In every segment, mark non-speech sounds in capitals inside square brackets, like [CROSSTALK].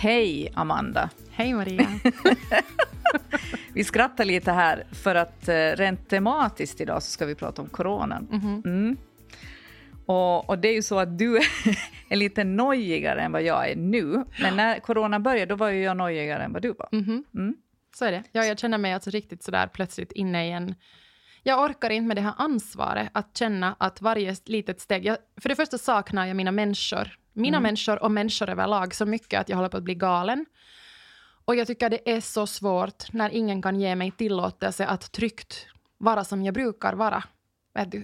Hej Amanda. Hej Maria. [LAUGHS] vi skrattar lite här för att eh, rent tematiskt idag så ska vi prata om coronan. Mhm. Mm. Och, och, det är ju så att du [LAUGHS] är lite nojigare än vad jag är nu. Men när corona började då var ju jag nojigare än vad du var. Mhm. Mm. Så är det. Ja, jag känner mig alltså riktigt sådär plötsligt inne i en... Jag orkar inte med det här ansvaret att känna att varje litet steg... Jag, för det första saknar jag mina människor. Mina Mm. människor och människor överlag så mycket att jag håller på att bli galen. Och jag tycker det är så svårt när ingen kan ge mig tillåtelse att tryggt vara som jag brukar vara.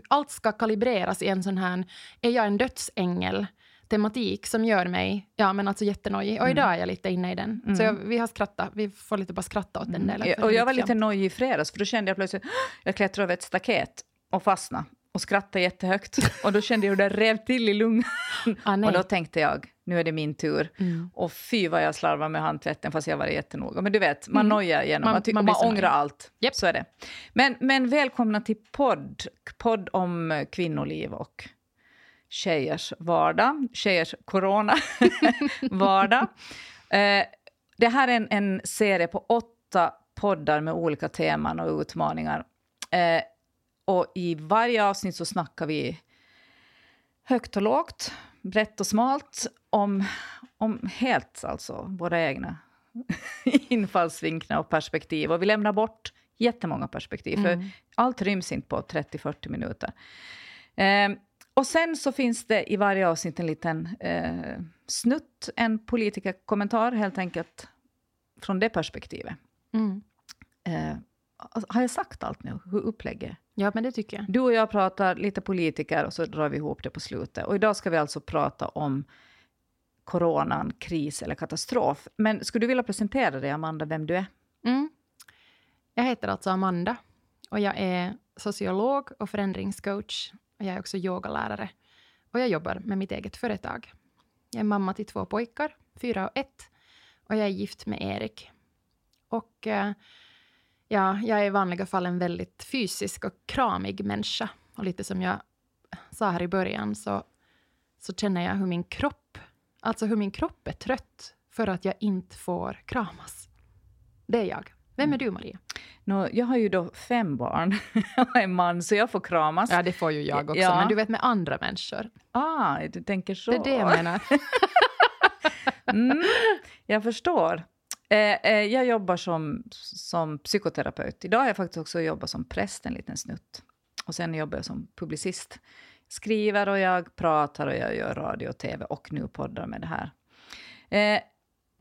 Allt ska kalibreras i en sån här, är jag en dödsängel? tematik som gör mig ja, men alltså jättenojig. Och idag är jag lite inne i den. Så jag, vi har skrattat, vi får lite bara skratta åt den delen. för Och jag var lite fint. nojig i fredags för då kände jag plötsligt jag klättrade över ett staket och fastnade och skrattade jättehögt. Och då kände jag hur det rev till i lungan. Ah, och då tänkte jag, nu är det min tur. Mm. Och fy vad jag slarvar med handtvätten fast jag var jättenoga. Men du vet, man nojar genom Man- man man, så ångrar allt. Japp. Så är det. Men, men välkomna till podd. Podd om kvinnoliv och tjejers vardag. Tjejers corona-vardag. [LAUGHS] eh, det här är en, en serie på åtta poddar med olika teman och utmaningar. Eh, och i varje avsnitt så snackar vi högt och lågt, brett och smalt om, om helt alltså våra egna [LAUGHS] infallsvinklar och perspektiv. Och vi lämnar bort jättemånga perspektiv, för allt ryms inte på 30-40 minuter. Eh, och sen så finns det i varje avsnitt en liten eh, snutt, en politikerkommentar helt enkelt från det perspektivet. Mm. Eh, har jag sagt allt nu, hur upplägget? Ja, men det tycker jag. Du och jag pratar lite politiker och så drar vi ihop det på slutet. Och idag ska vi alltså prata om coronan, kris eller katastrof. Men skulle du vilja presentera dig, Amanda, vem du är? Mm. Jag heter alltså Amanda och jag är sociolog och förändringscoach. Och jag är också yogalärare. Och jag jobbar med mitt eget företag. Jag är mamma till två pojkar, fyra och ett. Och jag är gift med Erik. Och eh, ja, jag är i vanliga fall en väldigt fysisk och kramig människa. Och lite som jag sa här i början så, så känner jag hur min kropp, alltså hur min kropp är trött för att jag inte får kramas. Det är jag. Vem är du, Maria? Nå, jag har ju då fem barn [LAUGHS] och en man, så jag får kramas. Ja, det får ju jag också. Ja. Men du vet med andra människor. Ah, du tänker så. Det är det jag menar. [LAUGHS] Mm, jag förstår. Eh, eh, jag jobbar som, som psykoterapeut. Idag har jag faktiskt också jobbat som präst en liten snutt. Och sen jobbar jag som publicist. Skriver och jag pratar och jag gör radio och tv och nu poddar med det här. Eh,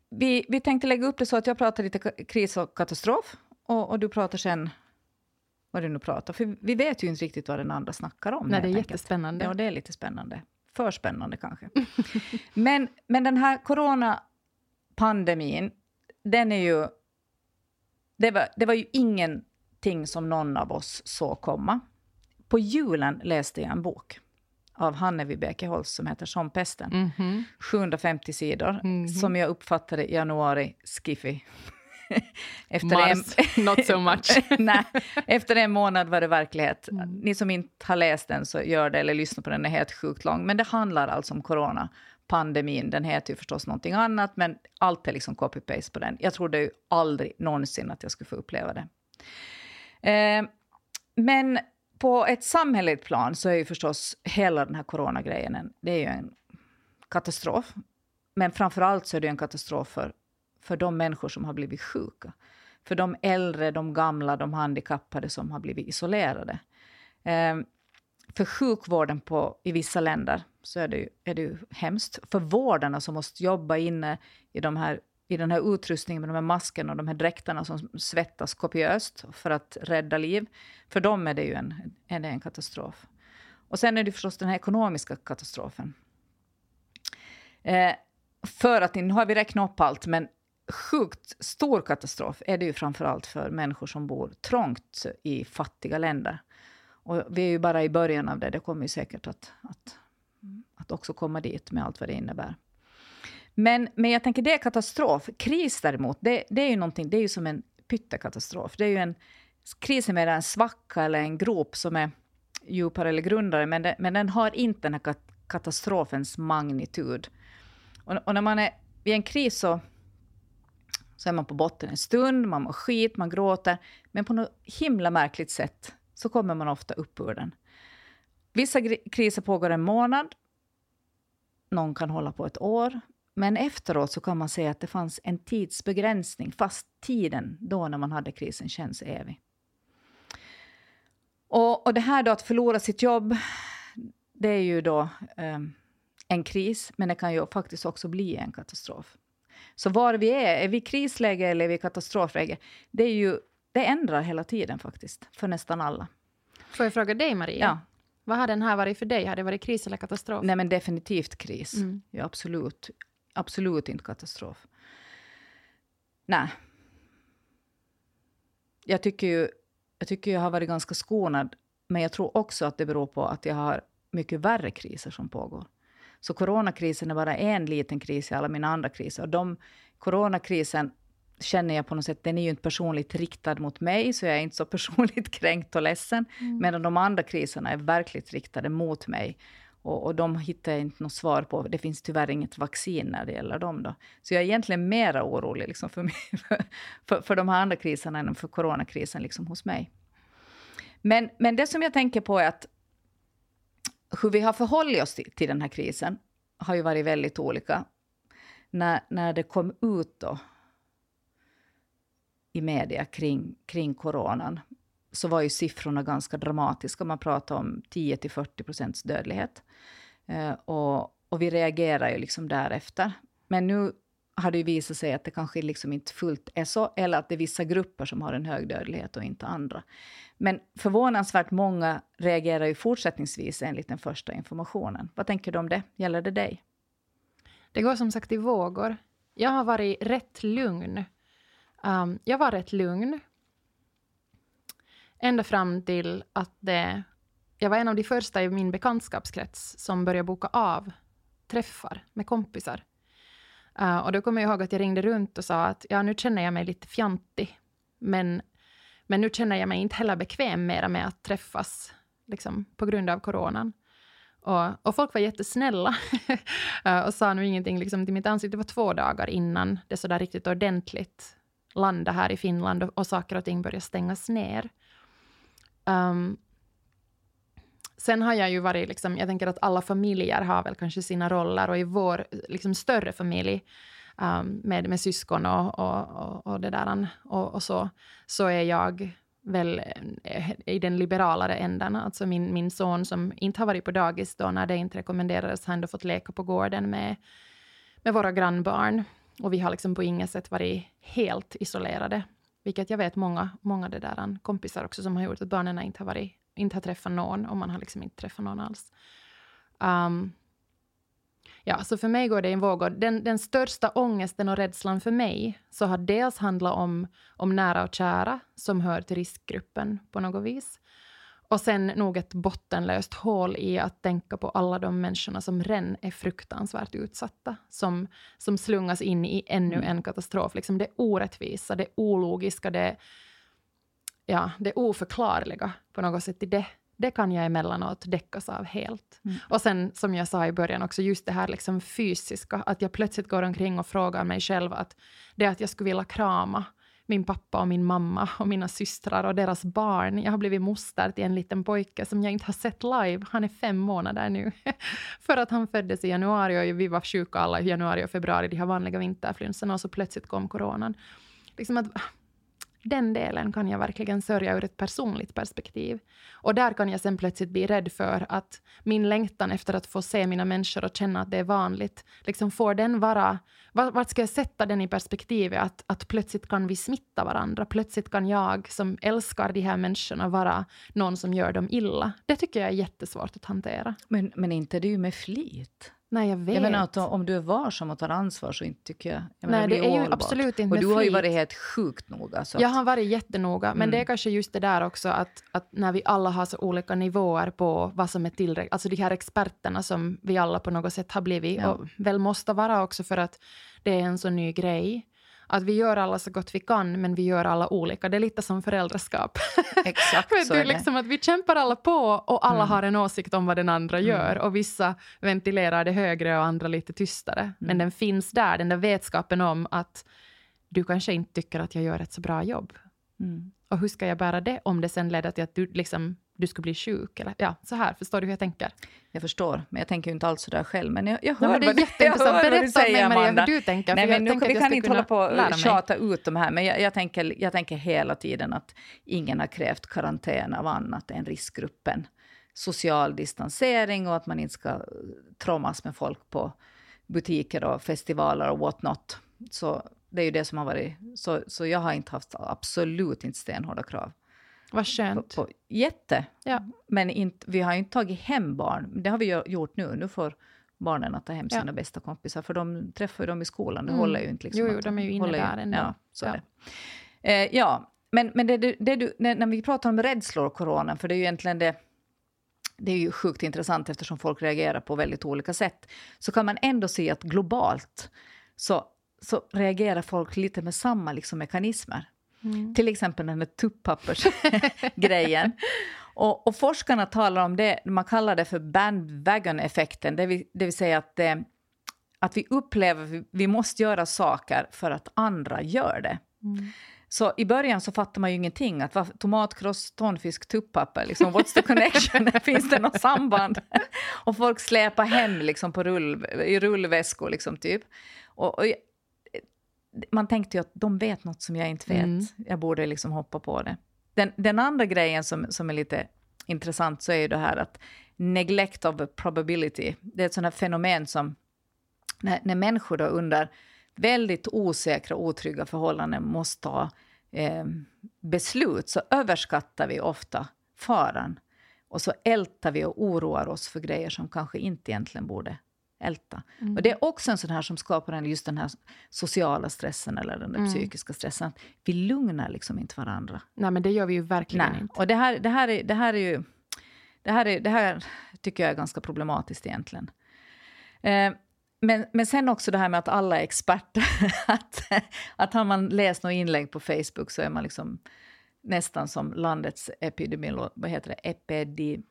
vi, vi tänkte lägga upp det så att jag pratar lite kris och katastrof och, och du pratar sen vad du nu pratar. För vi vet ju inte riktigt vad den andra snackar om. Nej, det är enkelt. jättespännande. Ja, det är lite spännande. För spännande kanske. [LAUGHS] men, men den här coronapandemin, den är ju... Det var, det var ju ingenting som någon av oss såg komma. På julen läste jag en bok av Hanne Vibeke Holst som heter Som pesten. Mhm. 750 sidor, Mhm. som jag uppfattade i januari, skiffy. [LAUGHS] Efter en, Mars, not so much. [LAUGHS] Nej, efter en månad var det verklighet. Mm. Ni som inte har läst den så gör det eller lyssna på den, den är helt sjukt lång. Men det handlar alltså om Pandemin, Den heter ju förstås någonting annat, men allt är liksom copy-paste på den. Jag trodde ju aldrig någonsin att jag skulle få uppleva det. Eh, men på ett samhälleligt plan så är ju förstås hela den här coronagrejen en, det är ju en katastrof. Men framför allt så är det en katastrof för, för de människor som har blivit sjuka. För de äldre, de gamla, de handikappade som har blivit isolerade. Eh, för sjukvården på, i vissa länder så är det, ju, är det ju hemskt. För vårdarna som måste jobba inne i, de här, i den här utrustningen med de här maskerna och de här dräkterna som svettas kopiöst för att rädda liv. För dem är det ju en, är det en katastrof. Och sen är det förstås den här ekonomiska katastrofen. Eh, för att, nu har vi räknat upp allt, men sjukt stor katastrof är det ju framför allt för människor som bor trångt i fattiga länder. Och vi är ju bara i början av det, det kommer ju säkert att, att, att också komma dit med allt vad det innebär. Men, men jag tänker det är katastrof. Kris däremot, det, det är ju någonting, det är ju som en pyttekatastrof. Det är ju en, kris är mer en svacka eller en grop som är djupare eller grundare, men, det, men den har inte den här katastrofens magnitud. Och, och när man är i en kris så, Så är man på botten en stund, man mår skit, man gråter. Men på något himla märkligt sätt så kommer man ofta upp ur den. Vissa kriser pågår en månad. Någon kan hålla på ett år. Men efteråt så kan man se att det fanns en tidsbegränsning, fast tiden då när man hade krisen känns evig. Och, och det här då att förlora sitt jobb, det är ju då eh, en kris, men det kan ju faktiskt också bli en katastrof. Så var vi är, är vi i krisläge eller är vi i katastrofläge, det, är ju, det ändrar hela tiden faktiskt, för nästan alla. Får jag fråga dig, Maria? Ja. Vad har den här varit för dig? Har det varit kris eller katastrof? Nej, men definitivt kris. Mm. Ja, absolut. Absolut inte katastrof. Nej. Jag tycker ju jag tycker jag har varit ganska skonad, men jag tror också att det beror på att jag har mycket värre kriser som pågår. Så coronakrisen är bara en liten kris i alla mina andra kriser. Och de, coronakrisen känner jag på något sätt, den är ju inte personligt riktad mot mig, så jag är inte så [LAUGHS] personligt kränkt och ledsen. Mm. Medan de andra kriserna är verkligt riktade mot mig. Och, och de hittar jag inte något svar på. Det finns tyvärr inget vaccin när det gäller dem. Då. Så jag är egentligen mer orolig liksom för, [LAUGHS] mig, för, för de här andra kriserna än för coronakrisen liksom hos mig. Men, men det som jag tänker på är att hur vi har förhållit oss till, till den här krisen har ju varit väldigt olika. När, när det kom ut då i media kring, kring coronan så var ju siffrorna ganska dramatiska. Man pratade om 10-40 procents dödlighet. Eh, och, och vi reagerar ju liksom därefter. Men nu har det ju visat sig att det kanske liksom inte fullt är så, eller att det är vissa grupper som har en hög dödlighet och inte andra. Men förvånansvärt många reagerar ju fortsättningsvis enligt den första informationen. Vad tänker du om det? Gäller det dig? Det går som sagt i vågor. Jag har varit rätt lugn. Um, jag var rätt lugn Ända fram till att det, jag var en av de första i min bekantskapskrets som började boka av träffar med kompisar. Uh, och då kommer jag ihåg att jag ringde runt och sa att ja, nu känner jag mig lite fjantig, men, men nu känner jag mig inte heller bekväm mera med att träffas liksom, på grund av coronan. Och, och folk var jättesnälla uh, [LAUGHS] och sa nu ingenting liksom, till mitt ansikte. Det var två dagar innan det så där riktigt ordentligt landa här i Finland och, och saker och ting börjar stängas ner. Um, sen har jag ju varit, liksom, jag tänker att alla familjer har väl kanske sina roller och i vår liksom, större familj um, med, med syskon och, och, och, och det där och, och, så, så är jag väl eh, i den liberalare änden. Alltså min, min son som inte har varit på dagis då när det inte rekommenderades, har ändå fått leka på gården med, med våra grannbarn. Och vi har liksom på inget sätt varit helt isolerade. Vilket jag vet många, många det där kompisar också som har gjort att barnen inte har, varit, inte har träffat någon och man har liksom inte träffat någon alls. Um, ja, så för mig går det i vågor. Den, den största ångesten och rädslan för mig så har dels handlat om, om nära och kära som hör till riskgruppen på något vis. Och sen nog ett bottenlöst hål i att tänka på alla de människorna som redan är fruktansvärt utsatta, som, som slungas in i ännu mm. en katastrof. Liksom det orättvisa, det ologiska, det, ja, det oförklarliga på något sätt. I det, det kan jag emellanåt däckas av helt. Mm. Och sen, som jag sa i början också, just det här liksom fysiska, att jag plötsligt går omkring och frågar mig själv att det att jag skulle vilja krama min pappa och min mamma och mina systrar och deras barn. Jag har blivit moster till en liten pojke som jag inte har sett live. Han är fem månader nu. [LAUGHS] För att han föddes i januari och vi var sjuka alla i januari och februari, de här vanliga vinterflunsorna och så plötsligt kom coronan. Liksom att, den delen kan jag verkligen sörja ur ett personligt perspektiv. Och där kan jag sen plötsligt bli rädd för att min längtan efter att få se mina människor och känna att det är vanligt, liksom får den vara... Vart ska jag sätta den i perspektivet att, att plötsligt kan vi smitta varandra? Plötsligt kan jag som älskar de här människorna vara någon som gör dem illa. Det tycker jag är jättesvårt att hantera. Men, men inte du med flit? Nej, jag vet. Jag menar att om du är varsam och tar ansvar så inte tycker jag... jag Nej, det är ju absolut inte Och du har ju varit helt sjukt noga. Så jag har varit jättenoga, men mm. det är kanske just det där också att, att när vi alla har så olika nivåer på vad som är tillräckligt, alltså de här experterna som vi alla på något sätt har blivit ja. och väl måste vara också för att det är en så ny grej. Att vi gör alla så gott vi kan, men vi gör alla olika. Det är lite som föräldraskap. [LAUGHS] Exakt så är det. Liksom att vi kämpar alla på och alla mm. har en åsikt om vad den andra mm. gör. Och vissa ventilerar det högre och andra lite tystare. Mm. Men den finns där, den där vetskapen om att du kanske inte tycker att jag gör ett så bra jobb. Mm. Och hur ska jag bära det om det sen leder till att du, liksom, du skulle bli sjuk? Eller, ja, så här, förstår du hur jag tänker? Jag förstår, men jag tänker ju inte alls så där själv. Men jag, jag Ja, hör men det är vad, [LAUGHS] jag jätteintressant. hör vad du Berätta säger, Maria, Amanda. hur du tänker. Nej, men nu, tänker vi kan inte hålla på och tjata ut de här, men jag, jag, tänker, jag tänker hela tiden att ingen har krävt karantän av annat än riskgruppen. Social distansering och att man inte ska trommas med folk på butiker och festivaler och what not. Så det är ju det som har varit... Så, så jag har inte haft absolut inte stenhårda krav. Vad På, skönt. på, jätte. Ja. Men inte, vi har ju inte tagit hem barn. Det har vi gjort nu. Nu får barnen att ta hem Ja. sina bästa kompisar, för de träffar ju dem i skolan. Det Mm. håller ju inte. Liksom Jo, jo, de är ju inne där ändå. Ja, så Ja. Eh, ja, men, men det, det, det du, när, när vi pratar om rädslor och coronan, för det är ju egentligen det det är ju sjukt intressant eftersom folk reagerar på väldigt olika sätt. Så kan man ändå se att globalt så, så reagerar folk lite med samma liksom, mekanismer. Mm. Till exempel den där tuppappersgrejen. [LAUGHS] Och, och forskarna talar om det, man kallar det för bandwagon-effekten, det vill, det vill säga att, eh, att vi upplever att vi, vi måste göra saker för att andra gör det. Mm. Så i början så fattar man ju ingenting. Att vad, tomatkross, tonfisk, tuppapper, liksom, what's the connection? [LAUGHS] Finns det något samband? [LAUGHS] och folk släpar hem liksom, på rull, i rullväskor, liksom, typ. Och, och, man tänkte ju att de vet något som jag inte vet. Mm. Jag borde liksom hoppa på det. Den, den andra grejen som, som är lite intressant så är ju det här att neglect of probability. Det är ett sånt här fenomen som när, när människor då under väldigt osäkra, otrygga förhållanden måste ta eh, beslut så överskattar vi ofta faran. Och så ältar vi och oroar oss för grejer som kanske inte egentligen borde älta. Mm. Och det är också en sån här som skapar en, just den här sociala stressen eller den Mm. psykiska stressen. Vi lugnar liksom inte varandra. Nej, men det gör vi ju verkligen Nej. inte. Och det här, det, här är, det här är ju... Det här, är, det här tycker jag är ganska problematiskt egentligen. Eh, men, men sen också det här med att alla är experter. [LAUGHS] att, att har man läst något inlägg på Facebook så är man liksom nästan som landets epidemiolog. Vad heter det? Epidi,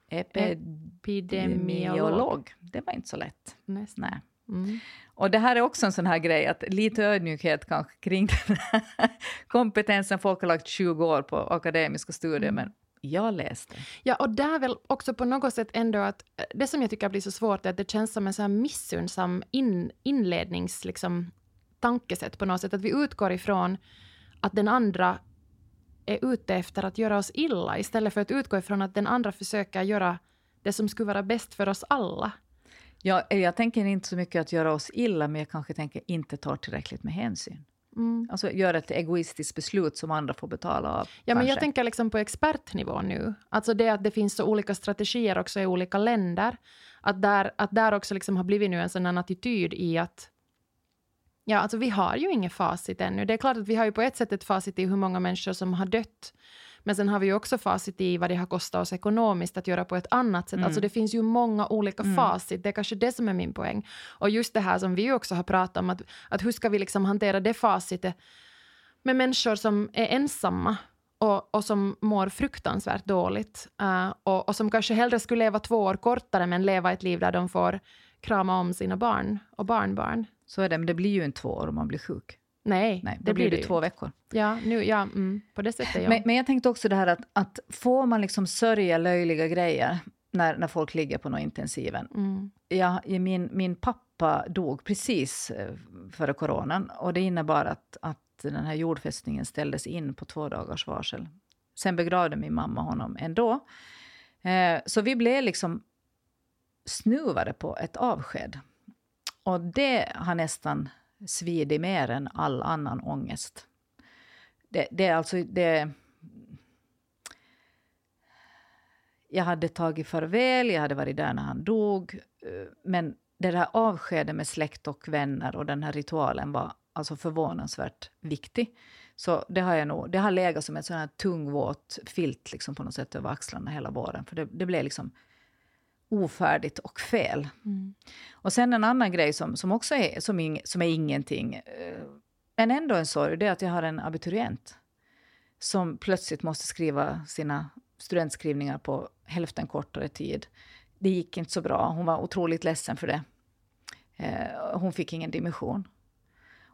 Epidemiolog. Det var inte så lätt. Nästan. Nej. Mm. Och det här är också en sån här grej, att lite ödmjukhet kanske kring den här [LAUGHS] kompetensen. Folk har lagt 20 år på akademiska studier, Mm. men jag läste. Ja, och där väl också på något sätt ändå att eh, det som jag tycker blir så svårt är att det känns som en så här missunnsam in, inlednings liksom, tankesätt på något sätt. Att vi utgår ifrån att den andra är ute efter att göra oss illa istället för att utgå ifrån att den andra försöker göra det som skulle vara bäst för oss alla. Jag, jag tänker inte så mycket att göra oss illa, men jag kanske tänker inte ta tillräckligt med hänsyn. Mm. Alltså göra ett egoistiskt beslut som andra får betala av. Ja, men jag tänker liksom på expertnivå nu. Alltså det att det finns så olika strategier också i olika länder. Att där, att där också liksom har blivit nu en sån attityd i att Ja, alltså vi har ju inget facit ännu. Det är klart att vi har ju på ett sätt ett facit i hur många människor som har dött. Men sen har vi ju också facit i vad det har kostat oss ekonomiskt att göra på ett annat sätt. Mm. Alltså det finns ju många olika Mm. facit. Det är kanske det som är min poäng. Och just det här som vi också har pratat om, att, att hur ska vi liksom hantera det facitet med människor som är ensamma och, och som mår fruktansvärt dåligt eh, och, och som kanske hellre skulle leva två år kortare men leva ett liv där de får krama om sina barn och barnbarn. Så är det, men det blir ju inte två år om man blir sjuk. Nej, Nej, det blir det ju. två veckor. Ja, nu, ja mm, på det sättet ja. Men, men jag tänkte också det här att, att får man liksom sörja löjliga grejer när, när folk ligger på någon intensiven. mm, Ja, min, min pappa dog precis eh, före coronan och det innebar att, att den här jordfästningen ställdes in på två dagars varsel. Sen begravde min mamma honom ändå. Eh, så vi blev liksom snuvade på ett avsked. Och det har nästan svidit mer än all annan ångest. Det, det är alltså... Det, jag hade tagit farväl, jag hade varit där när han dog. Eh, men det där avskedet med släkt och vänner och den här ritualen var alltså förvånansvärt viktig. Så det har jag nog, det har legat som en sån här tung våt filt liksom på något sätt över axlarna hela våren. För det, det blev liksom ofärdigt och fel. mm, Och sen en annan grej som, som också är, som, ing, som är ingenting, eh, men ändå en sorg, det är att jag har en abiturient som plötsligt måste skriva sina studentskrivningar på hälften kortare tid. Det gick inte så bra, hon var otroligt ledsen för det. Eh, hon fick ingen dimension.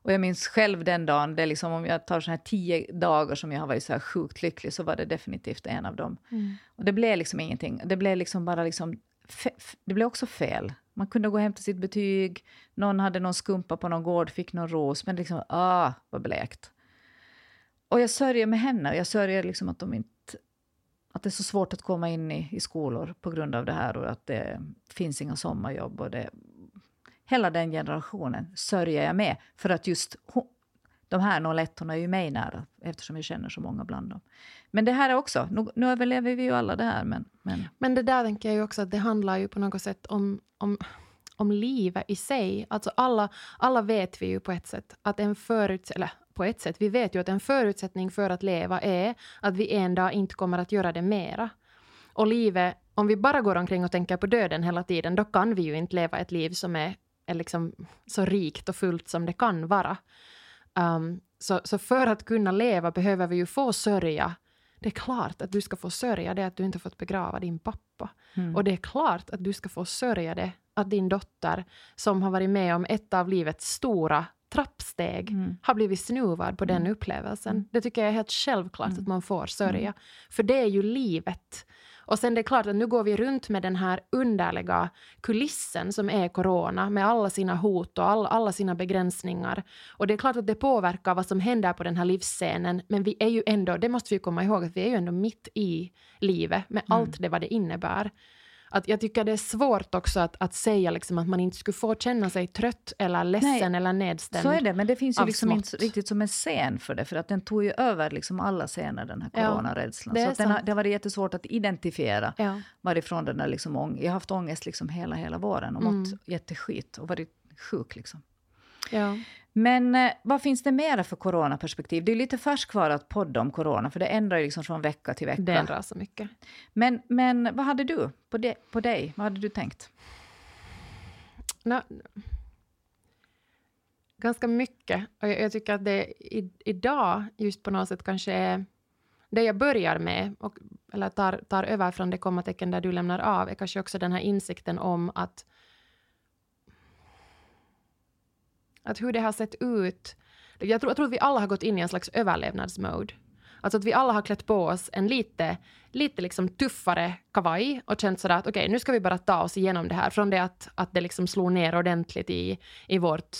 Och jag minns själv den dagen, det är liksom, om jag tar så här tio dagar som jag har varit så här sjukt lycklig, så var det definitivt en av dem. Mm. Och det blev liksom ingenting. Det blev liksom bara liksom, det blev också fel. Man kunde gå hem till sitt betyg, någon hade någon skumpa på någon gård, fick någon ros, men liksom, ah, vad blekt. Och jag sörjer med henne, och jag sörjer liksom att de inte att det är så svårt att komma in i, i skolor på grund av det här och att det finns inga sommarjobb. Och det, hela den generationen sörjer jag med. För att just de här 01 är ju mig nära eftersom jag känner så många bland dem. Men det här är också, nu, nu överlever vi ju alla det här. Men, men... men det där tänker jag ju också att det handlar ju på något sätt om, om, om livet i sig. Alltså alla, alla vet vi ju på ett sätt att en förutsättning, eller på ett sätt, vi vet ju att en förutsättning för att leva är att vi en dag inte kommer att göra det mera. Och livet, om vi bara går omkring och tänker på döden hela tiden, då kan vi ju inte leva ett liv som är, är liksom så rikt och fullt som det kan vara. Um, så, så för att kunna leva behöver vi ju få sörja. Det är klart att du ska få sörja det att du inte fått begrava din pappa. Mm. Och det är klart att du ska få sörja det att din dotter, som har varit med om ett av livets stora trappsteg mm. har blivit snuvad på den mm. upplevelsen. Mm. Det tycker jag är helt självklart mm. att man får sörja. Mm. För det är ju livet. Och sen det är klart att nu går vi runt med den här underliga kulissen som är corona med alla sina hot och all, alla sina begränsningar. Och det är klart att det påverkar vad som händer på den här livsscenen men vi är ju ändå, det måste vi komma ihåg, att vi är ju ändå mitt i livet med mm. allt det vad det innebär att jag tycker det är svårt också att, att säga liksom att man inte skulle få känna sig trött eller ledsen Nej, eller nedstämd. Så är det, men det finns ju liksom inte riktigt som en scen för det, för att den tog ju över liksom alla scener, den här coronarädslan. Ja, så har, det har varit jättesvårt att identifiera ja. varifrån den där liksom ång Jag har haft ångest liksom hela, hela våren och mått mm. jätteskit och varit sjuk. Liksom. Ja. Men eh, vad finns det mera för coronaperspektiv? Det är lite färskvara att podda om corona, för det ändrar ju liksom från vecka till vecka. Det ändrar så mycket. Men, men vad hade du på, de, på dig? Vad hade du tänkt? No, ganska mycket. Och jag, jag, tycker att det i, idag just på något sätt kanske är det jag börjar med, och, eller tar, tar över från det kommatecken där du lämnar av, är kanske också den här insikten om att Att hur det har sett ut. Jag tror, jag tror att vi alla har gått in i en slags överlevnadsmode. Alltså att vi alla har klätt på oss en lite, lite liksom tuffare kavaj och känt sådär att okej, okay, nu ska vi bara ta oss igenom det här. Från det att, att det liksom slog ner ordentligt i, i, vårt,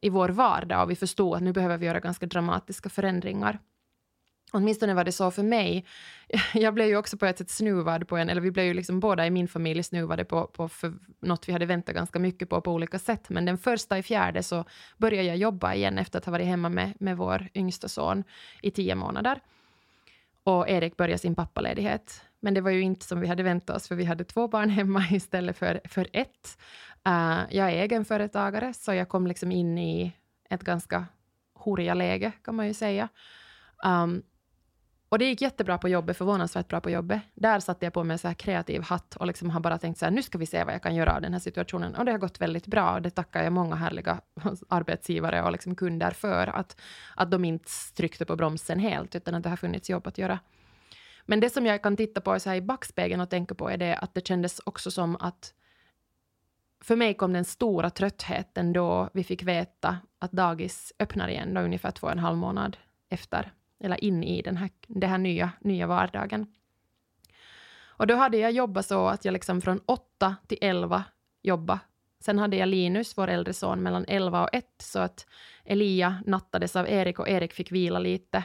i vår vardag och vi förstod att nu behöver vi göra ganska dramatiska förändringar. Åtminstone var det så för mig. [LAUGHS] Jag blev ju också på ett sätt snuvad på en, eller vi blev ju liksom båda i min familj snuvade på, på för något vi hade väntat ganska mycket på på olika sätt. Men den första i fjärde så började jag jobba igen efter att ha varit hemma med, med vår yngsta son i tio månader. Och Erik började sin pappaledighet. Men det var ju inte som vi hade väntat oss, för vi hade två barn [LAUGHS] hemma istället för, för ett. Uh, jag är egenföretagare, så jag kom liksom in i ett ganska horiga läge, kan man ju säga. Um, och det gick jättebra på jobbet, förvånansvärt bra på jobbet. Där satte jag på mig en så här kreativ hatt och liksom har bara tänkt så här, nu ska vi se vad jag kan göra av den här situationen. Och det har gått väldigt bra och det tackar jag många härliga [LAUGHS] arbetsgivare och liksom kunder för, att, att de inte tryckte på bromsen helt, utan att det har funnits jobb att göra. Men det som jag kan titta på så här i backspegeln och tänka på är det att det kändes också som att för mig kom den stora tröttheten då vi fick veta att dagis öppnar igen, då ungefär två och en halv månad efter eller in i den här, den här nya, nya vardagen. Och då hade jag jobbat så att jag liksom från 8 till 11 jobbade. Sen hade jag Linus, vår äldre son, mellan 11 och 1, så att Elia nattades av Erik och Erik fick vila lite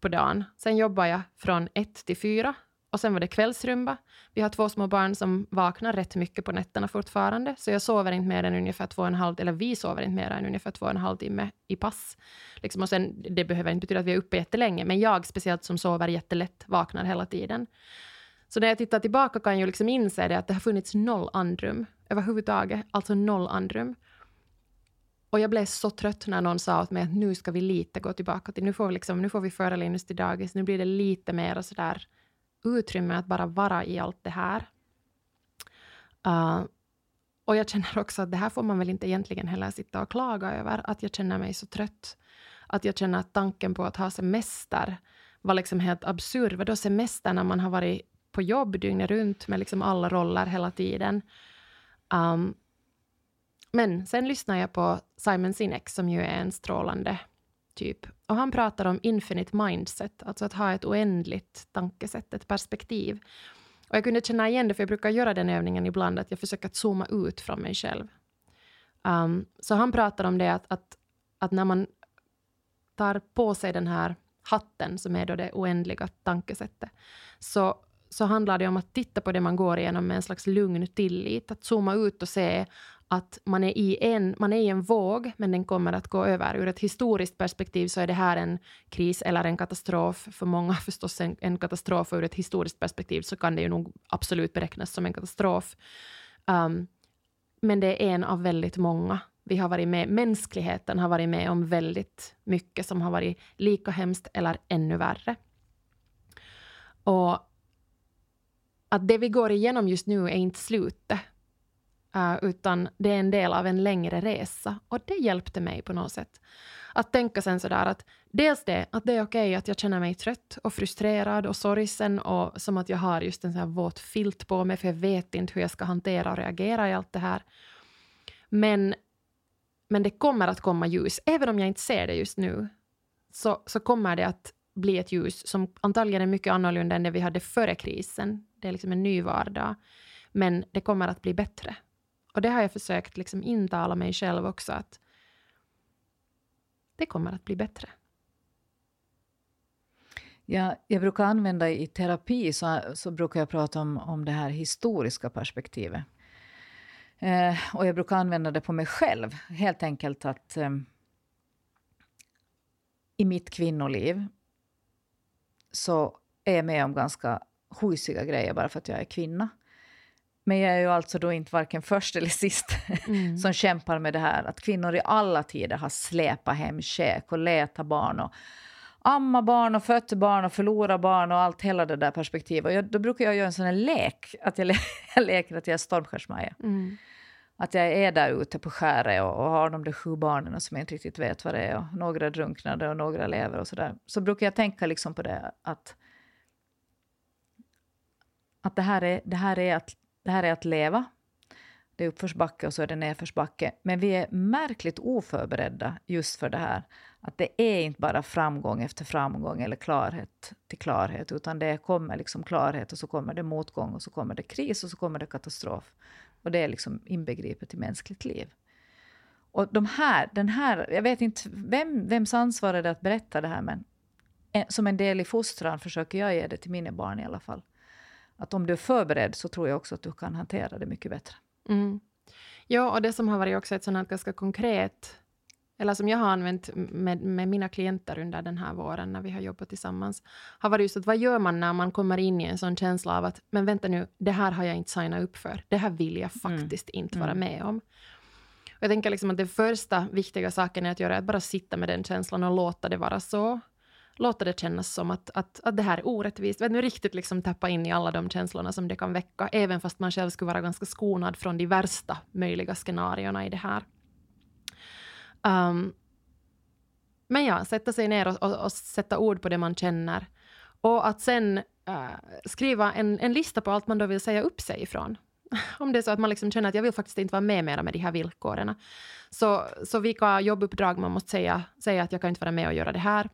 på dagen. Sen jobbade jag från 1 till 4 och sen var det kvällsrumba. Vi har två små barn som vaknar rätt mycket på nätterna fortfarande, så jag sover inte mer än ungefär två och en halv, eller vi sover inte mer än ungefär två och en halv timme i pass. Liksom, och sen, det behöver inte betyda att vi är uppe jättelänge, men jag speciellt som sover jättelätt vaknar hela tiden. Så när jag tittar tillbaka kan jag liksom inse det att det har funnits noll andrum överhuvudtaget, alltså noll andrum. Och jag blev så trött när någon sa åt mig att nu ska vi lite gå tillbaka till, nu får vi, liksom, nu får vi föra Linus till dagis, nu blir det lite mer sådär utrymme att bara vara i allt det här. Uh, och jag känner också att det här får man väl inte egentligen heller sitta och klaga över, att jag känner mig så trött. Att jag känner att tanken på att ha semester var liksom helt absurd. Vadå semester när man har varit på jobb dygnet runt med liksom alla roller hela tiden? Um, Men sen lyssnar jag på Simon Sinek som ju är en strålande typ. Och han pratar om infinite mindset, alltså att ha ett oändligt tankesätt, ett perspektiv. Och jag kunde känna igen det, för jag brukar göra den övningen ibland, att jag försöker zooma ut från mig själv. Um, så han pratar om det att, att, att när man tar på sig den här hatten, som är då det oändliga tankesättet, så, så handlar det om att titta på det man går igenom med en slags lugn tillit, att zooma ut och se att man är, i en, man är i en våg, men den kommer att gå över. Ur ett historiskt perspektiv så är det här en kris eller en katastrof. För många [LAUGHS] förstås en, en katastrof, och ur ett historiskt perspektiv så kan det ju nog absolut beräknas som en katastrof. Um, men det är en av väldigt många. Vi har varit med, mänskligheten har varit med om väldigt mycket som har varit lika hemskt eller ännu värre. Och att det vi går igenom just nu är inte slutet, uh, utan det är en del av en längre resa. Och det hjälpte mig på något sätt. Att tänka sen sådär att dels det, att det är okej okay att jag känner mig trött och frustrerad och sorgsen och som att jag har just en sån här våt filt på mig för jag vet inte hur jag ska hantera och reagera i allt det här. Men, men det kommer att komma ljus, även om jag inte ser det just nu, så, så kommer det att bli ett ljus som antagligen är mycket annorlunda än det vi hade före krisen. Det är liksom en ny vardag. Men det kommer att bli bättre. Och det har jag försökt liksom intala mig själv också att det kommer att bli bättre. Ja, jag brukar använda i terapi så, så brukar jag prata om, om det här historiska perspektivet. Eh, och jag brukar använda det på mig själv. Helt enkelt att eh, i mitt kvinnoliv så är jag med om ganska husiga grejer bara för att jag är kvinna. Men jag är ju alltså då inte varken först eller sist [LAUGHS] mm. som kämpar med det här att kvinnor i alla tider har släpat hem käk och letat barn och amma barn och fött barn och förlora barn och allt hela det där perspektivet. Och jag, då brukar jag göra en sån här lek, att jag, le [LAUGHS] jag leker att jag är stormskärsmaja. Mm. Att jag är där ute på skäret och, och, har de där sju barnen som jag inte riktigt vet vad det är och några drunknade och några lever och sådär. Så brukar jag tänka liksom på det att, att det, här är, det här är att det här är att leva. Det är uppförsbacke och så är det nedförsbacke. Men vi är märkligt oförberedda just för det här. Att det är inte bara framgång efter framgång eller klarhet till klarhet, utan det kommer liksom klarhet och så kommer det motgång och så kommer det kris och så kommer det katastrof. Och det är liksom inbegripet i mänskligt liv. Och de här, den här, jag vet inte vem, vems ansvar är det att berätta det här, men som en del i fostran försöker jag ge det till mina barn i alla fall att om du är förberedd så tror jag också att du kan hantera det mycket bättre. Mm. Ja, och det som har varit också ett sånt ganska konkret, eller som jag har använt med, med mina klienter under den här våren när vi har jobbat tillsammans, har varit just att vad gör man när man kommer in i en sån känsla av att men vänta nu, det här har jag inte signat upp för, det här vill jag mm. faktiskt mm. inte vara mm. med om. Och jag tänker liksom att den första viktiga saken är att göra är att bara sitta med den känslan och låta det vara så låta det kännas som att, att, att det här är orättvist. Vet nu riktigt liksom tappa in i alla de känslorna som det kan väcka, även fast man själv skulle vara ganska skonad från de värsta möjliga scenarierna i det här. Um, men ja, sätta sig ner och, och, och, sätta ord på det man känner. Och att sen uh, skriva en, en lista på allt man då vill säga upp sig ifrån. [LAUGHS] Om det är så att man liksom känner att jag vill faktiskt inte vara med mera med de här villkoren. Så, så vilka jobbuppdrag man måste säga, säga att jag kan inte vara med och göra det här.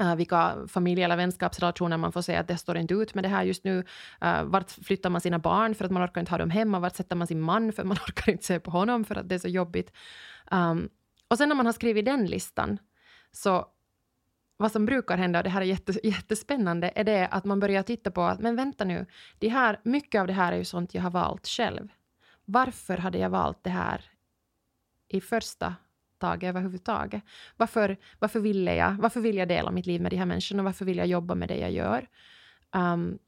Uh, vilka familje eller vänskapsrelationer man får säga att det står inte ut med det här just nu. Uh, vart flyttar man sina barn för att man orkar inte ha dem hemma? Vart sätter man sin man för att man [LAUGHS] orkar inte se på honom för att det är så jobbigt? Um, och sen när man har skrivit den listan, så vad som brukar hända, och det här är jättespännande, är det att man börjar titta på att men vänta nu, det här, mycket av det här är ju sånt jag har valt själv. Varför hade jag valt det här i första tag överhuvudtaget. Varför, varför, ville jag, varför vill jag dela mitt liv med de här människorna? Varför vill jag jobba med det jag gör? Um,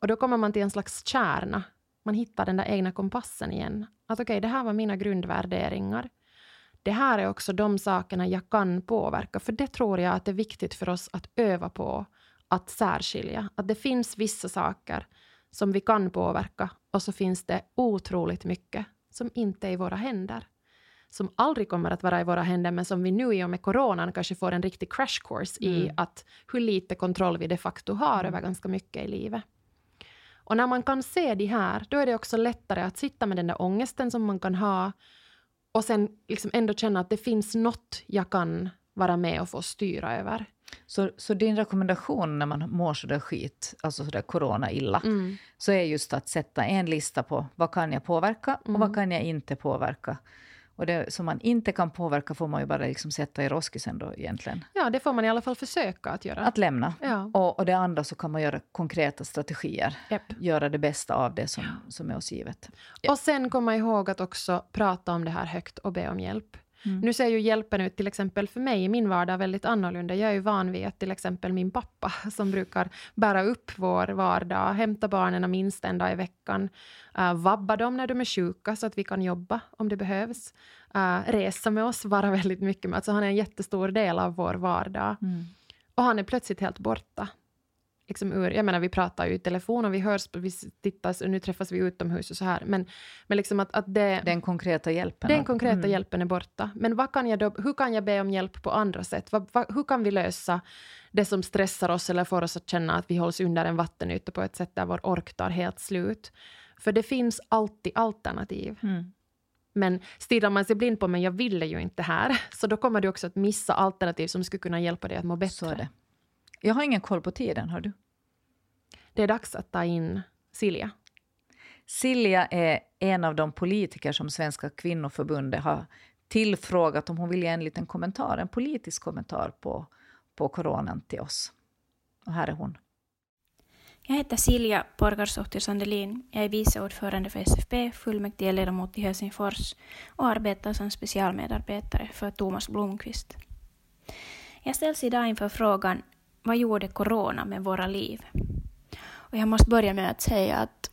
och då kommer man till en slags kärna. Man hittar den där egna kompassen igen. Att okej, okay, det här var mina grundvärderingar. Det här är också de sakerna jag kan påverka, för det tror jag att det är viktigt för oss att öva på, att särskilja. Att det finns vissa saker som vi kan påverka och så finns det otroligt mycket som inte är i våra händer som aldrig kommer att vara i våra händer, men som vi nu i och med coronan kanske får en riktig crash course mm. i att hur lite kontroll vi de facto har mm. över ganska mycket i livet. Och när man kan se de här, då är det också lättare att sitta med den där ångesten som man kan ha och sen liksom ändå känna att det finns något jag kan vara med och få styra över. Så, så din rekommendation när man mår sådär skit, alltså sådär corona illa, Mm. så är just att sätta en lista på vad kan jag påverka och Mm. vad kan jag inte påverka. Och det som man inte kan påverka får man ju bara liksom sätta i roskisen då egentligen. Ja, det får man i alla fall försöka att göra. Att lämna. ja. Och, och det andra så kan man göra konkreta strategier. Japp. Göra det bästa av det som, som är oss givet. Och sen komma ihåg att också prata om det här högt och be om hjälp. Mm. Nu ser ju hjälpen ut till exempel för mig i min vardag väldigt annorlunda. Jag är ju van vid att till exempel min pappa [LAUGHS] som brukar bära upp vår vardag, hämta barnen minst en dag i veckan, uh, vabba dem när de är sjuka så att vi kan jobba om det behövs, uh, resa med oss, vara väldigt mycket med. Alltså han är en jättestor del av vår vardag. Mm. Och han är plötsligt helt borta. Liksom ur, jag menar, vi pratar ju i telefon och vi hörs, vi tittas, och nu träffas vi utomhus och så här. Men, men liksom att, att det, Den konkreta hjälpen. den konkreta Mm. hjälpen är borta. Men vad kan jag då, hur kan jag be om hjälp på andra sätt? Vad, vad, hur kan vi lösa det som stressar oss eller får oss att känna att vi hålls under en vattenyta på ett sätt där vår ork tar helt slut? För det finns alltid alternativ. Mm. Men stirrar man sig blind på men jag ville ju inte här, [LAUGHS] så då kommer du också att missa alternativ som skulle kunna hjälpa dig att må bättre. Jag har ingen koll på tiden, har du? Det är dags att ta in Silja. Silja är en av de politiker som Svenska kvinnoförbundet har tillfrågat om hon vill ge en liten kommentar, en politisk kommentar på, på coronan till oss. Och här är hon. Jag heter Silja Porgarsohtir Sandelin. Jag är vice ordförande för SFP, fullmäktigeledamot i Helsingfors och arbetar som specialmedarbetare för Thomas Blomqvist. Jag ställs idag inför frågan vad gjorde corona med våra liv? Och jag måste börja med att säga att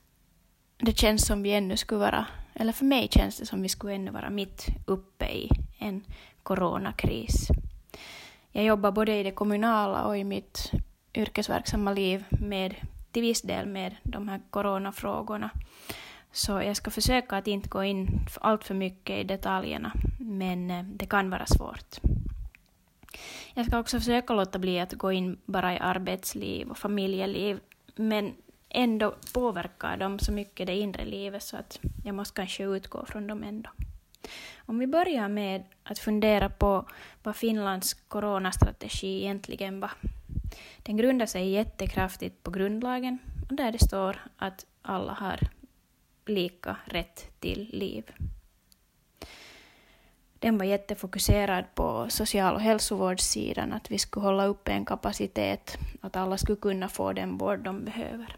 det känns som vi ännu skulle vara, eller för mig känns det som vi skulle ännu vara mitt uppe i en coronakris. Jag jobbar både i det kommunala och i mitt yrkesverksamma liv med, till viss del med de här coronafrågorna. Så jag ska försöka att inte gå in allt för mycket i detaljerna, men eh, det kan vara svårt. Jag ska också försöka låta bli att gå in bara i arbetsliv och familjeliv, men ändå påverkar de så mycket det inre livet så att jag måste kanske utgå från dem ändå. Om vi börjar med att fundera på vad Finlands coronastrategi egentligen var. Den grundar sig jättekraftigt på grundlagen och där det står att alla har lika rätt till liv. Den var jättefokuserad på social och hälsovårdssidan, att vi skulle hålla uppe en kapacitet, att alla skulle kunna få den vård de behöver,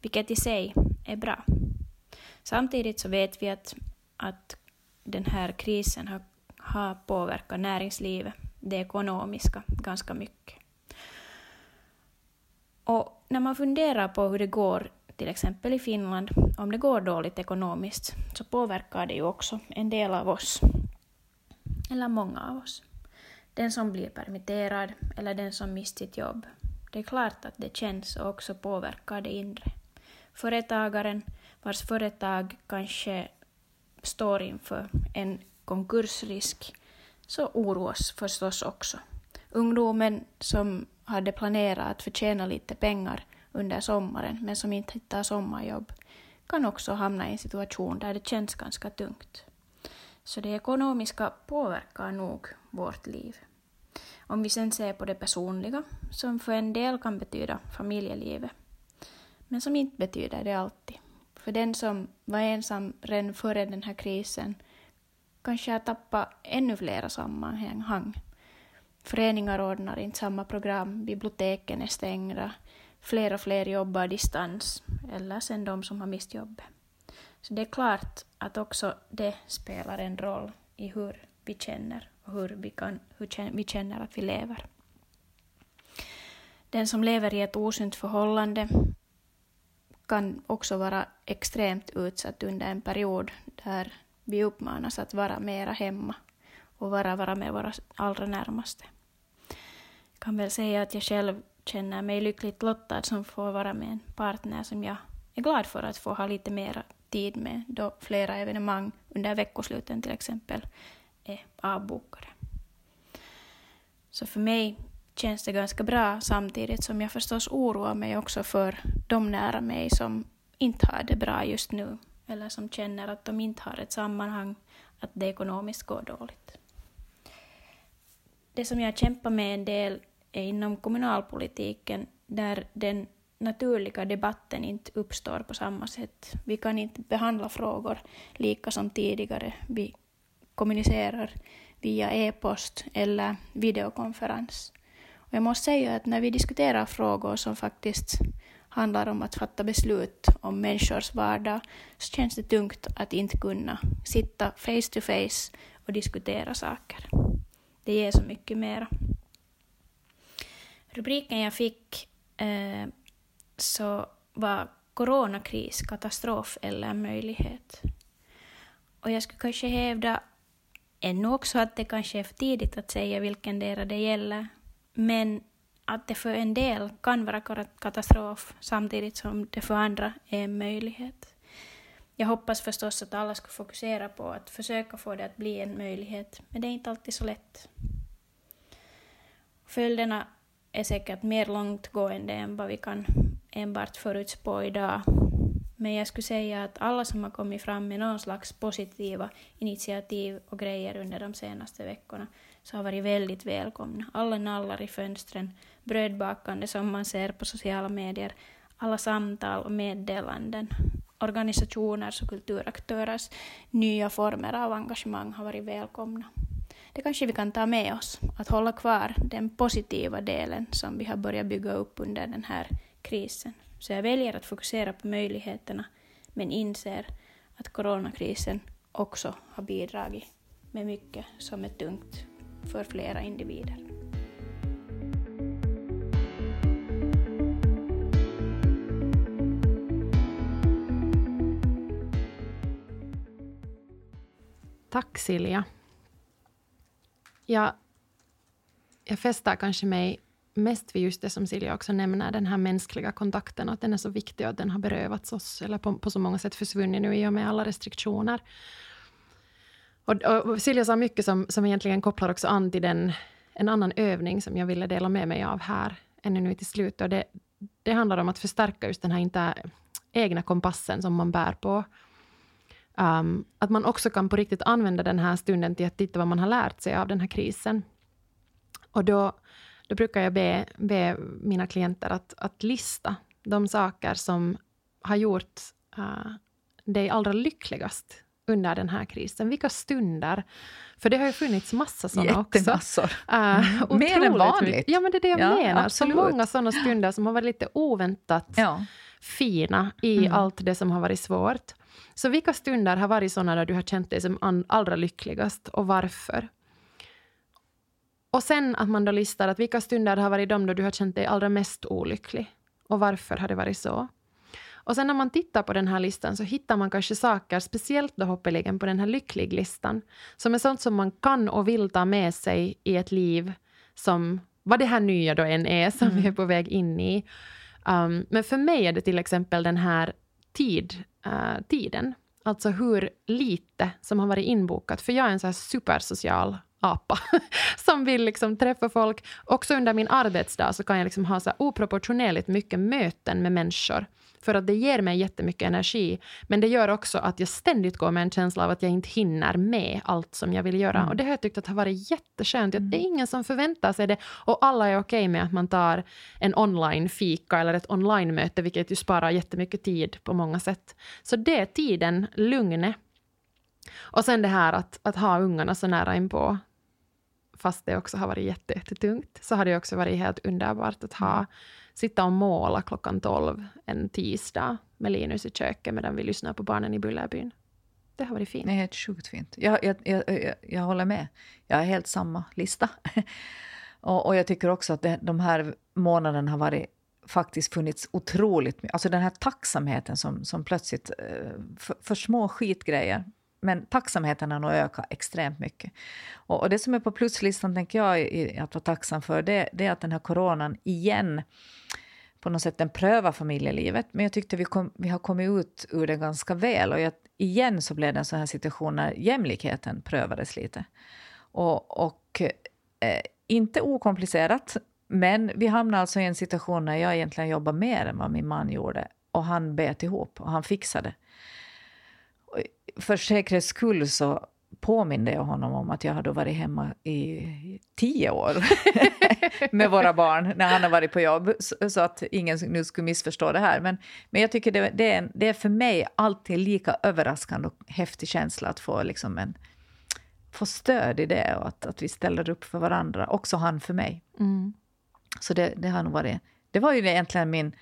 vilket i sig är bra. Samtidigt så vet vi att, att den här krisen har, har påverkat näringslivet, det ekonomiska, ganska mycket. Och när man funderar på hur det går till exempel i Finland, om det går dåligt ekonomiskt, så påverkar det ju också en del av oss. Eller många av oss. Den som blir permitterad eller den som mist sitt jobb. Det är klart att det känns och också påverkar det inre. Företagaren vars företag kanske står inför en konkursrisk så oroas förstås också. Ungdomen som hade planerat att förtjäna lite pengar under sommaren men som inte hittar sommarjobb kan också hamna i en situation där det känns ganska tungt. Så det ekonomiska påverkar nog vårt liv. Om vi sen ser på det personliga, som för en del kan betyda familjelivet, men som inte betyder det alltid. För den som var ensam redan före den här krisen kanske har tappat ännu flera sammanhang. Föreningar ordnar inte samma program, biblioteken är stängda, fler och fler jobbar distans, eller sen de som har mist jobbet. Så det är klart att också det spelar en roll i hur vi känner och hur vi, kan, hur vi känner att vi lever. Den som lever i ett osunt förhållande kan också vara extremt utsatt under en period där vi uppmanas att vara mera hemma och vara, vara med våra allra närmaste. Jag kan väl säga att jag själv känner mig lyckligt lottad som får vara med en partner som jag är glad för att få ha lite mera tid med då flera evenemang under veckosluten till exempel är avbokade. Så för mig känns det ganska bra samtidigt som jag förstås oroar mig också för de nära mig som inte har det bra just nu eller som känner att de inte har ett sammanhang, att det ekonomiskt går dåligt. Det som jag kämpar med en del är inom kommunalpolitiken där den naturliga debatten inte uppstår på samma sätt. Vi kan inte behandla frågor lika som tidigare. Vi kommunicerar via e-post eller videokonferens. Och jag måste säga att när vi diskuterar frågor som faktiskt handlar om att fatta beslut om människors vardag så känns det tungt att inte kunna sitta face to face och diskutera saker. Det ger så mycket mera. Rubriken jag fick eh, så var coronakris, katastrof eller möjlighet. Och jag skulle kanske hävda ännu också att det kanske är för tidigt att säga vilken del det gäller, men att det för en del kan vara katastrof samtidigt som det för andra är en möjlighet. Jag hoppas förstås att alla ska fokusera på att försöka få det att bli en möjlighet, men det är inte alltid så lätt. Följderna är säkert mer långtgående än vad vi kan enbart förutspå idag. Men jag skulle säga att alla som har kommit fram med någon slags positiva initiativ och grejer under de senaste veckorna så har varit väldigt välkomna. Alla nallar i fönstren, brödbakande som man ser på sociala medier, alla samtal och meddelanden, organisationers och kulturaktörers nya former av engagemang har varit välkomna. Det kanske vi kan ta med oss, att hålla kvar den positiva delen som vi har börjat bygga upp under den här krisen. Så jag väljer att fokusera på möjligheterna, men inser att coronakrisen också har bidragit med mycket som är tungt för flera individer. Tack Silja. Jag, jag fäster kanske mig mest vid just det som Silja också nämner, den här mänskliga kontakten, att den är så viktig och att den har berövats oss, eller på, på så många sätt försvunnit nu i och med alla restriktioner. Och, och Silja sa mycket som, som egentligen kopplar också an till den, en annan övning som jag ville dela med mig av här, ännu nu till slut. Och det, det handlar om att förstärka just den här inte, egna kompassen som man bär på. Um, att man också kan på riktigt använda den här stunden till att titta vad man har lärt sig av den här krisen. Och då, då brukar jag be, be mina klienter att, att lista de saker som har gjort uh, dig allra lyckligast under den här krisen? Vilka stunder? För det har ju funnits massa sådana också. Uh, Mer än vanligt. Ja, men det är det jag ja, menar. Absolut. Så många sådana stunder som har varit lite oväntat ja. fina i mm. allt det som har varit svårt. Så vilka stunder har varit sådana där du har känt dig som allra lyckligast och varför? Och sen att man då listar att vilka stunder har varit de då du har känt dig allra mest olycklig och varför har det varit så? Och sen när man tittar på den här listan så hittar man kanske saker, speciellt då hoppeligen på den här lycklig-listan, som är sånt som man kan och vill ta med sig i ett liv som, vad det här nya då än är, som mm. vi är på väg in i. Um, men för mig är det till exempel den här tid, uh, tiden, alltså hur lite som har varit inbokat, för jag är en så här supersocial apa [LAUGHS] som vill liksom träffa folk. Också under min arbetsdag så kan jag liksom ha så oproportionerligt mycket möten med människor för att det ger mig jättemycket energi. Men det gör också att jag ständigt går med en känsla av att jag inte hinner med allt som jag vill göra. Mm. Och det har jag tyckt att har varit jätteskönt. Mm. det är ingen som förväntar sig det. Och alla är okej okay med att man tar en online-fika eller ett online-möte, vilket ju sparar jättemycket tid på många sätt. Så det är tiden, lugnet. Och sen det här att, att ha ungarna så nära inpå fast det också har varit jättetungt, så har det också varit helt underbart att ha mm sitta och måla klockan tolv en tisdag med Linus i köket medan vi lyssnar på barnen i Bullerbyn. Det har varit fint. Det är helt sjukt fint. Jag, jag, jag, jag, jag håller med. Jag har helt samma lista. [LAUGHS] och, och, jag tycker också att det, de här månaderna har varit faktiskt funnits otroligt mycket. Alltså den här tacksamheten som, som plötsligt, eh, för, för små skitgrejer, men tacksamheten har nog ökat extremt mycket. Och, och, det som är på pluslistan, tänker jag, i, att vara tacksam för, det, det, är att den här coronan igen på något sätt den prövar familjelivet. Men jag tyckte vi, kom, vi har kommit ut ur det ganska väl. Och jag, igen så blev det en sån här situation när jämlikheten prövades lite. Och, och eh, inte okomplicerat, men vi hamnade alltså i en situation när jag egentligen jobbade mer än vad min man gjorde. Och han bet ihop och han fixade för säkerhets skull så påminde jag honom om att jag hade varit hemma i tio år [LAUGHS] med våra barn när han har varit på jobb, så, att ingen nu skulle missförstå det här. Men, men jag tycker det, det, är, det är för mig alltid lika överraskande och häftig känsla att få, liksom en, få stöd i det och att, att vi ställer upp för varandra, också han för mig. Mm. Så det, det har nog varit... Det var ju egentligen min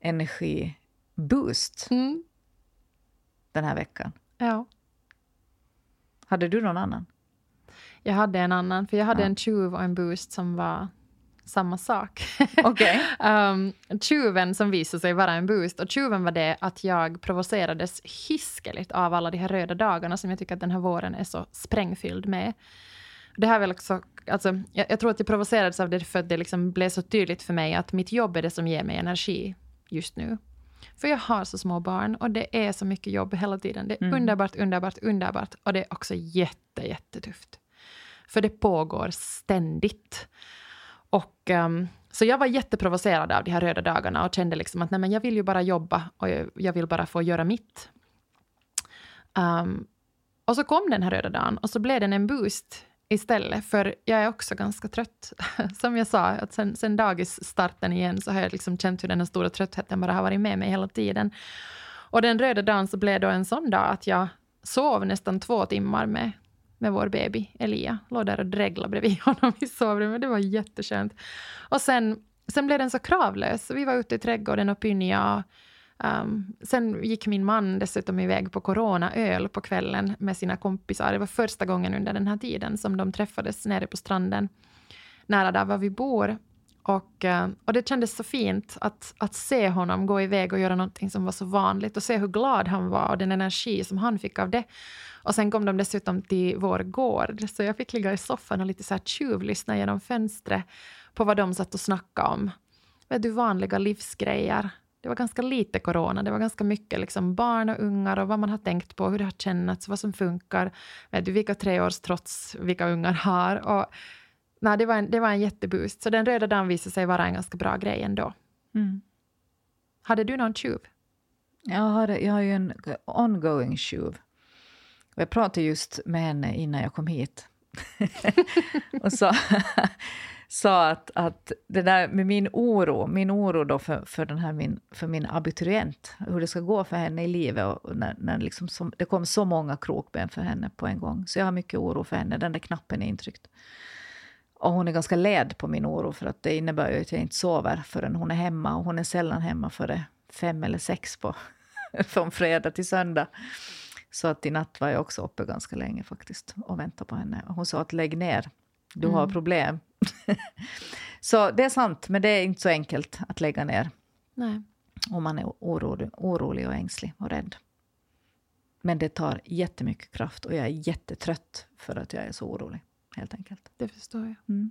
energiboost Mm. Den här veckan. Ja. Hade du någon annan? Jag hade en annan, för jag hade Ja. en tjuv och en boost som var samma sak. [LAUGHS] Okej. um, tjuven som visade sig vara en boost. Och tjuven var det att jag provocerades hiskeligt av alla de här röda dagarna som jag tycker att den här våren är så sprängfylld med. Det här är väl också, alltså, jag, jag tror att jag provocerades av det för att det liksom blev så tydligt för mig att mitt jobb är det som ger mig energi just nu. För jag har så små barn och det är så mycket jobb hela tiden. Det är Mm. underbart, underbart, underbart. Och det är också jätte, jättetufft. För det pågår ständigt. Och, ehm, så jag var jätteprovocerad av de här röda dagarna och kände liksom att nej, men jag vill ju bara jobba och jag, jag vill bara få göra mitt. Ehm, och så kom den här röda dagen och så blev den en boost istället, för jag är också ganska trött. [LAUGHS] Som jag sa, att sen, sen dagisstarten igen så har jag liksom känt hur den här stora tröttheten bara har varit med mig hela tiden. Och den röda dagen så blev då en sån dag att jag sov nästan två timmar med, med vår baby Elia. Låg där och dreglade bredvid [LAUGHS] honom i sovrummet. Det var jätteskönt. Och sen, sen blev den så kravlös. Vi var ute i trädgården och pynjade Um, sen gick min man dessutom iväg på coronaöl på kvällen med sina kompisar. Det var första gången under den här tiden som de träffades nere på stranden nära där var vi bor. Och, eh, och det kändes så fint att, att se honom gå iväg och göra någonting som var så vanligt och se hur glad han var och den energi som han fick av det. Och sen kom de dessutom till vår gård, så jag fick ligga i soffan och lite så här tjuvlyssna genom fönstret på vad de satt och snackade om. Vet du, vanliga livsgrejer. Det var ganska lite corona, det var ganska mycket liksom barn och ungar och vad man har tänkt på, hur det har kännats, vad som funkar. Vet du, vilka treårstrots vilka ungar har. Och, nej, det, var en, det var en jätteboost. Så den röda dagen visade sig vara en ganska bra grej ändå. Mm. Hade du någon tjuv? Jag, har, jag har ju en ongoing tjuv. Och jag pratade just med henne innan jag kom hit. [LAUGHS] och sa, sa att, att det där med min oro, min oro då för, för, den här min, för min abiturient, hur det ska gå för henne i livet och när, när liksom som, det kom så många krokben för henne på en gång. Så jag har mycket oro för henne, den där knappen är intryckt. Och hon är ganska led på min oro för att det innebär ju att jag inte sover förrän hon är hemma och hon är sällan hemma före fem eller sex på, [LAUGHS] från fredag till söndag. Så att i natt var jag också uppe ganska länge faktiskt och väntade på henne. Hon sa att lägg ner, du har Mm. problem. [LAUGHS] så det är sant, men det är inte så enkelt att lägga ner Nej. om man är orolig, orolig och ängslig och rädd. Men det tar jättemycket kraft och jag är jättetrött för att jag är så orolig, helt enkelt. Det förstår jag. Mm.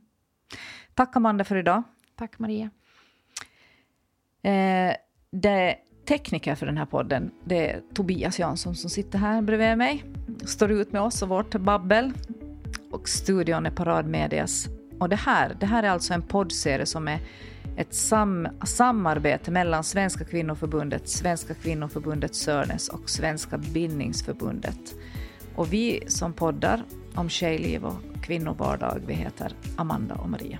Tack Amanda för idag. Tack Maria. Eh, det tekniker för den här podden det är Tobias Jansson som sitter här bredvid mig. Står ut med oss och vårt babbel. Och studion är Parad Medias. Och det här, det här är alltså en poddserie som är ett sam samarbete mellan Svenska kvinnoförbundet, Svenska kvinnoförbundet Sörnäs och Svenska bildningsförbundet. Och vi som poddar om tjejliv och kvinnovardag, vi heter Amanda och Maria.